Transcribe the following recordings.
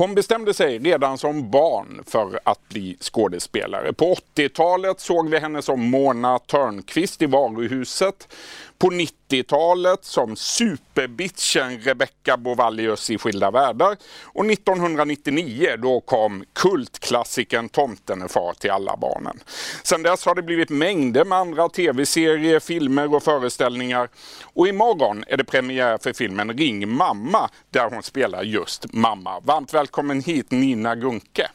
Hon bestämde sig redan som barn för att bli skådespelare. På 80-talet såg vi henne som Mona Törnqvist i Varuhuset. På 90-talet som superbitchen Rebecca Bovallius i Skilda världar. Och 1999 då kom kultklassikern Tomten är far till alla barnen. Sedan dess har det blivit mängder med andra tv-serier, filmer och föreställningar. Och imorgon är det premiär för filmen Ring mamma där hon spelar just mamma. Varmt välkommen hit Nina Gunke.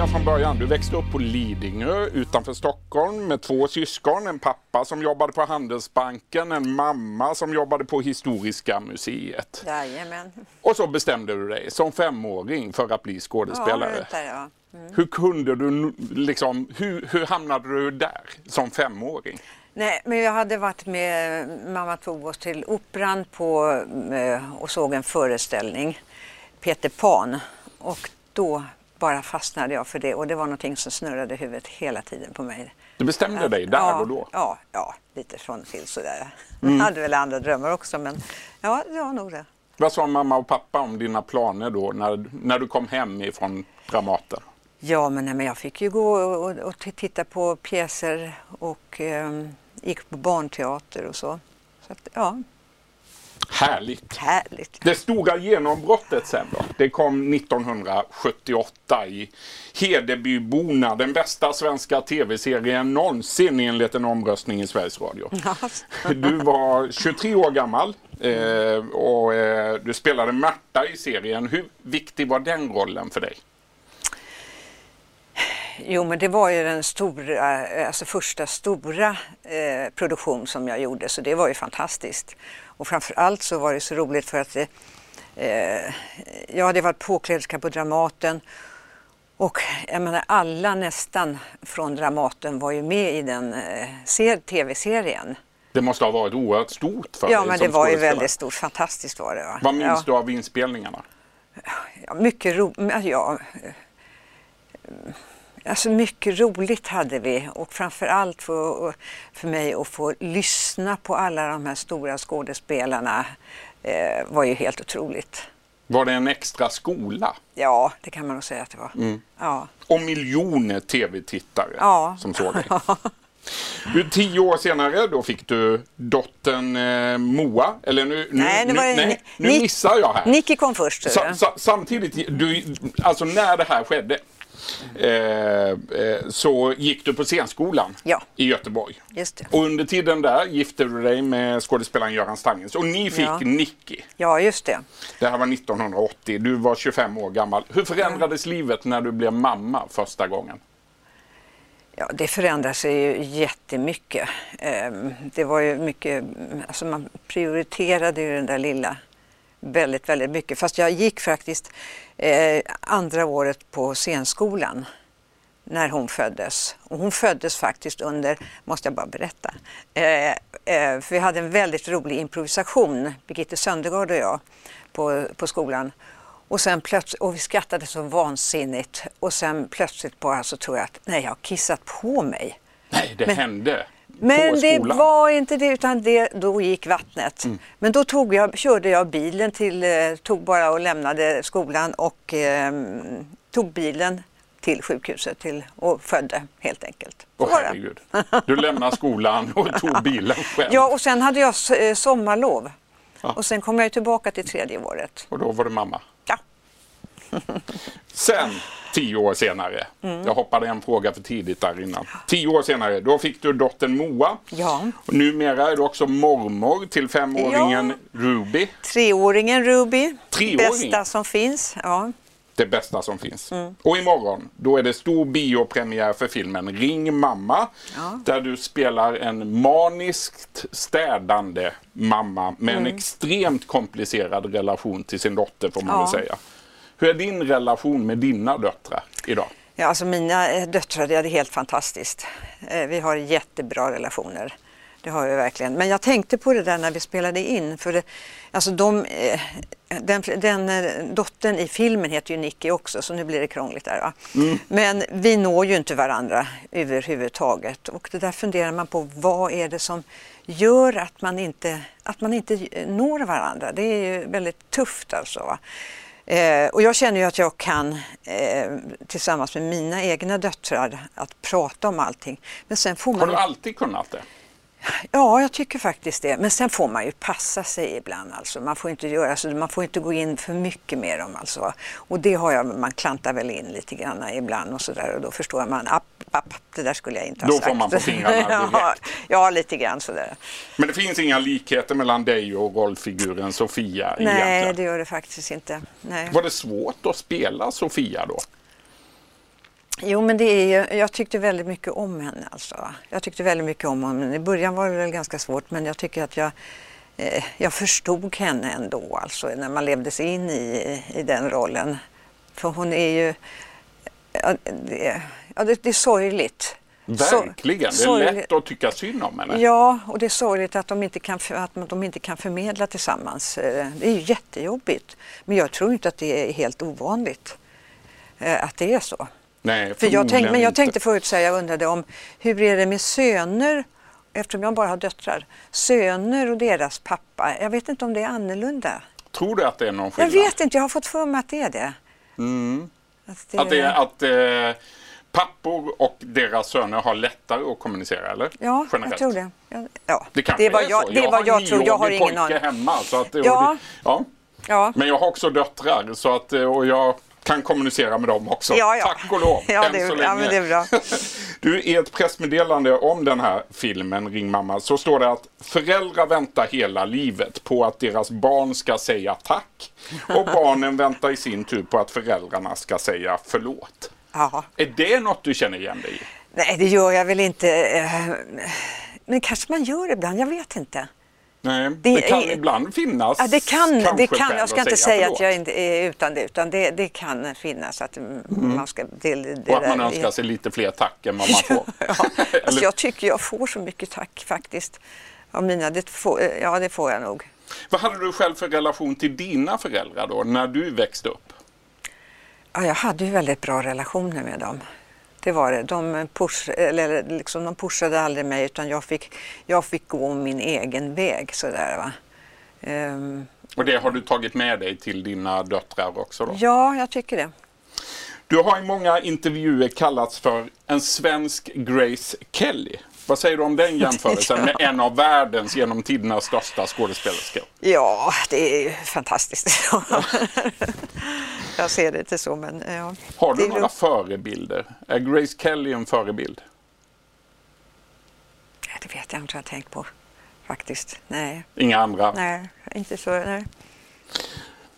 börja från början. Du växte upp på Lidingö utanför Stockholm med två syskon. En pappa som jobbade på Handelsbanken, en mamma som jobbade på Historiska museet. Jajamän. Och så bestämde du dig som femåring för att bli skådespelare. Ja, ja. Mm. Hur kunde du, liksom, hur, hur hamnade du där som femåring? Nej, men jag hade varit med, mamma tog oss till Operan på, eh, och såg en föreställning, Peter Pan. Och då bara fastnade jag för det och det var någonting som snurrade i huvudet hela tiden på mig. Du bestämde dig där ja, och då? Ja, ja, lite från till sådär. Mm. Jag hade väl andra drömmar också men ja, det var nog det. Vad sa mamma och pappa om dina planer då när, när du kom hem ifrån Dramaten? Ja, men, nej, men jag fick ju gå och, och titta på pjäser och eh, gick på barnteater och så. så att, ja, Härligt. Härligt. Det stora genombrottet sen då? Det kom 1978 i Hedebyborna, den bästa svenska tv-serien någonsin enligt en omröstning i Sveriges Radio. Du var 23 år gammal eh, och eh, du spelade Märta i serien. Hur viktig var den rollen för dig? Jo, men det var ju den stora, alltså första stora eh, produktion som jag gjorde, så det var ju fantastiskt. Och framför allt så var det så roligt för att det, eh, jag hade varit påkläderska på Dramaten och jag menar alla nästan från Dramaten var ju med i den eh, tv-serien. Det måste ha varit oerhört stort för ja, dig Ja, men det var ju väldigt stort. Fantastiskt var det. Va? Vad minns ja. du av inspelningarna? Ja, mycket roligt. Ja, Alltså mycket roligt hade vi och framförallt för, för mig att få lyssna på alla de här stora skådespelarna eh, var ju helt otroligt. Var det en extra skola? Ja, det kan man nog säga att det var. Mm. Ja. Och miljoner tv-tittare ja. som såg dig. Du, tio år senare då fick du dottern eh, Moa. Eller nu, nu, nej, nu, nu, nej, nu missar jag här. Nicky kom först. Sa, sa, samtidigt, du, alltså när det här skedde Eh, eh, så gick du på scenskolan ja. i Göteborg. Just det. Och under tiden där gifte du dig med skådespelaren Göran Stangens och ni fick ja. Nicky. Ja, just det. Det här var 1980. Du var 25 år gammal. Hur förändrades ja. livet när du blev mamma första gången? Ja, det förändrar sig ju jättemycket. Ehm, det var ju mycket, alltså man prioriterade ju den där lilla väldigt, väldigt mycket. Fast jag gick faktiskt eh, andra året på scenskolan när hon föddes. Och hon föddes faktiskt under, måste jag bara berätta, eh, eh, för vi hade en väldigt rolig improvisation, Birgitte Söndergaard och jag, på, på skolan. Och, sen plötsligt, och vi skrattade så vansinnigt och sen plötsligt bara så tror jag att nej, jag har kissat på mig. Nej, det Men, hände? Men det var inte det, utan det, då gick vattnet. Mm. Men då tog jag, körde jag bilen till, eh, tog bara och lämnade skolan och eh, tog bilen till sjukhuset till, och födde helt enkelt. Åh oh, herregud. Du lämnade skolan och tog bilen själv. Ja, och sen hade jag eh, sommarlov. Ja. Och sen kom jag tillbaka till tredje året. Och då var det mamma? Ja. sen tio år senare. Mm. Jag hoppade en fråga för tidigt där innan. Tio år senare, då fick du dottern Moa. Ja. Och numera är du också mormor till femåringen ja. Ruby. Treåringen Ruby. Treåring. Bästa som finns. Ja. Det bästa som finns. Mm. Och imorgon, då är det stor biopremiär för filmen Ring mamma. Ja. Där du spelar en maniskt städande mamma med mm. en extremt komplicerad relation till sin dotter får man ja. väl säga. Hur är din relation med dina döttrar idag? Ja, alltså mina eh, döttrar, det är helt fantastiskt. Eh, vi har jättebra relationer. det har jag verkligen. Men jag tänkte på det där när vi spelade in. För det, alltså de, eh, den, den eh, dottern i filmen heter ju Nicky också så nu blir det krångligt där. Mm. Men vi når ju inte varandra överhuvudtaget och det där funderar man på vad är det som gör att man inte, att man inte når varandra. Det är ju väldigt tufft alltså. Va? Eh, och jag känner ju att jag kan eh, tillsammans med mina egna döttrar att prata om allting. Men sen får man... Har du alltid kunnat det? Ja, jag tycker faktiskt det. Men sen får man ju passa sig ibland. Alltså. Man, får inte göra, alltså, man får inte gå in för mycket med dem. Alltså. Och det har jag, man klantar väl in lite grann ibland och sådär och då förstår man, app, app, det där skulle jag inte ha då sagt. Då får man på fingrarna ja, ja, lite grann sådär. Men det finns inga likheter mellan dig och rollfiguren Sofia? Nej, egentligen. det gör det faktiskt inte. Nej. Var det svårt att spela Sofia då? Jo, men det är, jag tyckte väldigt mycket om henne. Alltså. Jag tyckte väldigt mycket om henne. I början var det väl ganska svårt, men jag tycker att jag, eh, jag förstod henne ändå, alltså, när man levde sig in i, i den rollen. För hon är ju... Ja, det, ja, det, det är sorgligt. Verkligen, det är lätt att tycka synd om henne. Ja, och det är sorgligt att de, inte kan, att de inte kan förmedla tillsammans. Eh, det är ju jättejobbigt. Men jag tror inte att det är helt ovanligt eh, att det är så. Nej, För jag tänkte, men jag tänkte förut säga, jag undrade om hur är det med söner, eftersom jag bara har döttrar, söner och deras pappa. Jag vet inte om det är annorlunda. Tror du att det är någon skillnad? Jag vet inte, jag har fått för mig att det är det. Mm. Att det, att, det, att eh, pappor och deras söner har lättare att kommunicera, eller? Ja, Generellt. jag tror det. Ja, det kanske det var är jag, så. Det jag var jag tror, jag har ingen aning. hemma. Så att, ja. Ja. Ja. Men jag har också döttrar så att, och jag kan kommunicera med dem också. Ja, ja. Tack och lov, ja, det, så länge. Ja, men det är bra. du, I ett pressmeddelande om den här filmen Ring mamma så står det att föräldrar väntar hela livet på att deras barn ska säga tack och barnen väntar i sin tur på att föräldrarna ska säga förlåt. Ja. Är det något du känner igen dig i? Nej, det gör jag väl inte. Eh, men kanske man gör ibland, jag vet inte. Nej, det, det kan är, ibland finnas. Ja, det kan, det kan. Jag ska inte säga förlåt. att jag inte är utan det, utan det, det kan finnas att mm. man ska... Det, det och att man önskar sig lite fler tack än vad man får. ja, alltså jag tycker jag får så mycket tack faktiskt. Av mina, det får, ja, det får jag nog. Vad hade du själv för relation till dina föräldrar då, när du växte upp? Ja, jag hade ju väldigt bra relationer med dem. Det var det. De, push, eller liksom, de pushade aldrig mig utan jag fick, jag fick gå min egen väg. Sådär, va? Um, och det har du tagit med dig till dina döttrar också? Då? Ja, jag tycker det. Du har i många intervjuer kallats för en svensk Grace Kelly. Vad säger du om den jämförelsen med en av världens genom tiderna största skådespelerskor? Ja, det är ju fantastiskt. jag ser det inte så men ja. Har du några förebilder? Är Grace Kelly en förebild? Det vet jag inte jag har tänkt på faktiskt. Nej. Inga andra? Nej, inte så. Nej.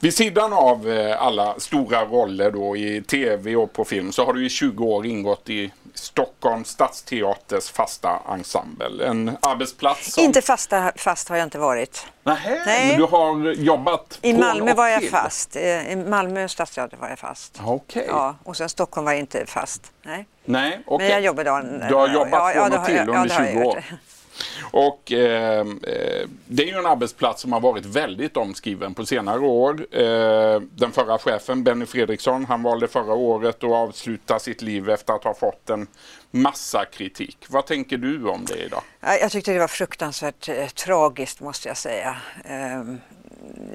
Vid sidan av eh, alla stora roller då i tv och på film så har du i 20 år ingått i Stockholms stadsteaters fasta ensemble. En arbetsplats som... Inte fasta, fast har jag inte varit. Nähä, Nej, men du har jobbat I Malmö var jag till. fast. I Malmö stadsteater var jag fast. Okay. Ja, och sen Stockholm var jag inte fast. Nej, Nej okay. Men jag jobbade. Du har jobbat ja, från och till under 20 år. Och eh, eh, det är ju en arbetsplats som har varit väldigt omskriven på senare år. Eh, den förra chefen Benny Fredriksson, han valde förra året att avsluta sitt liv efter att ha fått en massa kritik. Vad tänker du om det idag? Jag tyckte det var fruktansvärt eh, tragiskt måste jag säga. Ehm,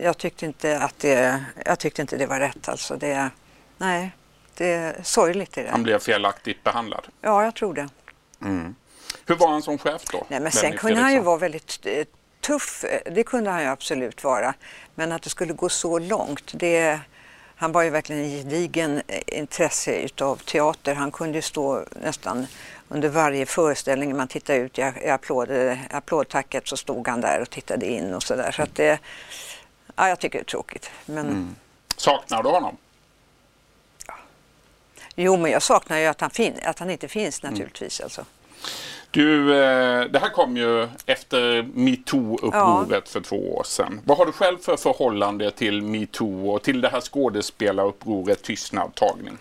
jag tyckte inte att det, jag tyckte inte det var rätt alltså. Det, nej, det är sorgligt. Är det. Han blev felaktigt behandlad? Ja, jag tror det. Mm. Hur var han som chef då? Nej, men sen kunde han ju vara väldigt eh, tuff, det kunde han ju absolut vara. Men att det skulle gå så långt, det, han var ju verkligen en gedigen eh, intresse utav teater. Han kunde ju stå nästan under varje föreställning man tittade ut i applåd, applådtacket så stod han där och tittade in och sådär. Så att det, ja, jag tycker det är tråkigt. Men... Mm. Saknar du honom? Ja. Jo, men jag saknar ju att han, fin att han inte finns naturligtvis. Mm. Alltså. Du, eh, det här kom ju efter metoo-upproret ja. för två år sedan. Vad har du själv för förhållande till metoo och till det här skådespelarupproret Tystnad tagning?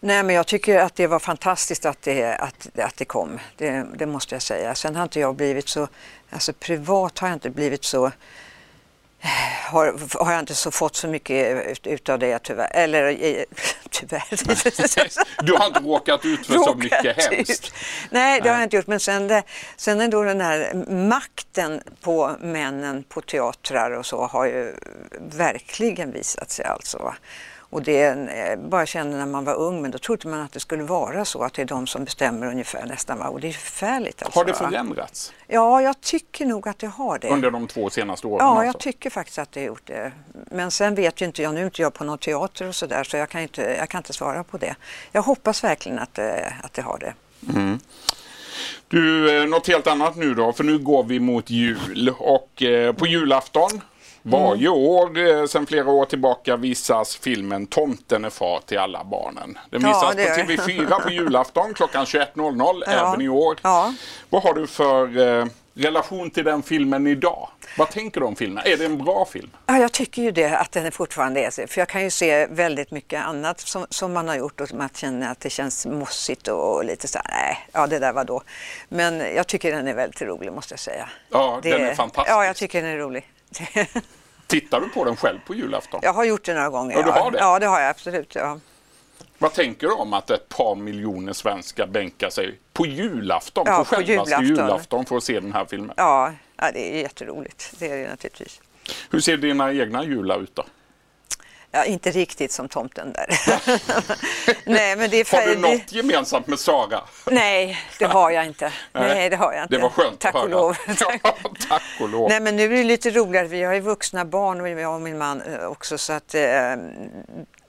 Nej, men jag tycker att det var fantastiskt att det, att, att det kom. Det, det måste jag säga. Sen har inte jag blivit så, alltså privat har jag inte blivit så har, har jag inte så fått så mycket utav det tyvärr. Eller tyvärr. du har inte råkat ut för så mycket hemskt? Nej, det har jag inte gjort. Men sen, det, sen är då den här makten på männen på teatrar och så har ju verkligen visat sig alltså. Och det eh, bara kände när man var ung, men då trodde man att det skulle vara så att det är de som bestämmer ungefär nästan. Va? Och det är förfärligt. Alltså, har det förändrats? Ja, jag tycker nog att det har det. Under de två senaste åren? Ja, alltså. jag tycker faktiskt att det har gjort det. Men sen vet ju inte jag, nu är inte jag på någon teater och sådär så jag kan, inte, jag kan inte svara på det. Jag hoppas verkligen att, att det har det. Mm. Du, eh, något helt annat nu då, för nu går vi mot jul och eh, på julafton varje år eh, sedan flera år tillbaka visas filmen Tomten är far till alla barnen. Den visas ja, på TV4 på julafton klockan 21.00 ja. även i år. Ja. Vad har du för eh, relation till den filmen idag? Vad tänker du om filmen? Är det en bra film? Ja, jag tycker ju det, att den fortfarande är För jag kan ju se väldigt mycket annat som, som man har gjort och man känner att det känns mossigt och lite så här, nej, ja det där var då. Men jag tycker den är väldigt rolig måste jag säga. Ja, det, den är fantastisk. Ja, jag tycker den är rolig. Tittar du på den själv på julafton? Jag har gjort det några gånger. Ja, du har det? Ja, det har jag absolut. Ja. Vad tänker du om att ett par miljoner svenskar bänkar sig på julafton, ja, på självaste julafton. julafton för att se den här filmen? Ja, ja, det är jätteroligt. Det är det naturligtvis. Hur ser dina egna jular ut då? Ja, inte riktigt som tomten där. Nej, men det är har du något gemensamt med Sara? Nej, det har jag inte. Nej, det har jag inte. Det var skönt Tack att och lov. ja, tack och lov. Nej, men nu är det lite roligare. Vi har ju vuxna barn och jag och min man eh, också så att eh,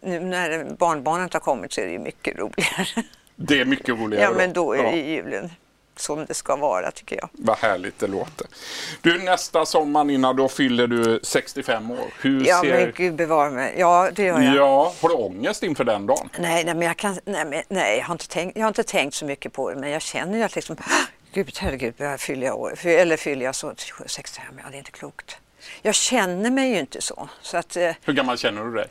nu när barnbarnet har kommit så är det mycket roligare. Det är mycket roligare Ja, men då är det ja. julen som det ska vara tycker jag. Vad härligt det låter. Du, nästa sommar Nina, då fyller du 65 år. Hur ja, ser... men gud bevara mig. Ja, det gör jag. Ja, har du ångest inför den dagen? Nej, nej men jag, kan, nej, men, nej, jag, har inte tänkt, jag har inte tänkt så mycket på det, men jag känner ju att liksom, gud herregud, jag fyller jag år, eller fyller jag så 65, ja det är inte klokt. Jag känner mig ju inte så. så att, eh, Hur gammal känner du dig?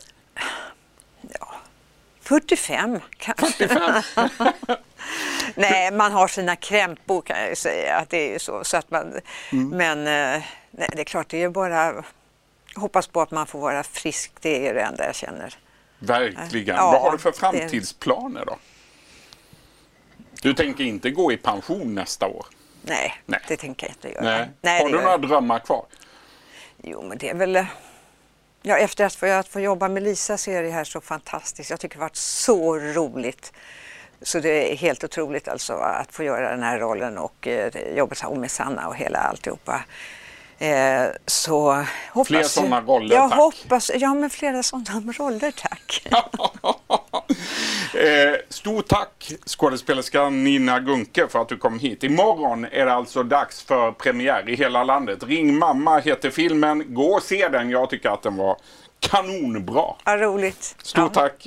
Ja, 45 kanske. 45? Nej, man har sina krämpor kan jag ju säga. Att det är ju så. så att man, mm. Men eh, nej, det är klart, det är bara hoppas på att man får vara frisk. Det är det enda jag känner. Verkligen. Ja, Vad har du för framtidsplaner då? Du tänker inte gå i pension nästa år? Nej, nej. det tänker jag inte göra. Nej. Nej, har du några drömmar kvar? Jo, men det är väl... Ja, efter att få, att få jobba med Lisa så är det här så fantastiskt. Jag tycker det har varit så roligt. Så det är helt otroligt alltså att få göra den här rollen och eh, jobba med Sanna och hela alltihopa. Eh, så hoppas Fler sådana roller, jag tack. Hoppas, ja, men flera sådana roller, tack. eh, stort tack skådespelerskan Nina Gunke för att du kom hit. Imorgon är det alltså dags för premiär i hela landet. Ring mamma heter filmen. Gå och se den. Jag tycker att den var kanonbra. Ja, roligt. Stort ja. tack.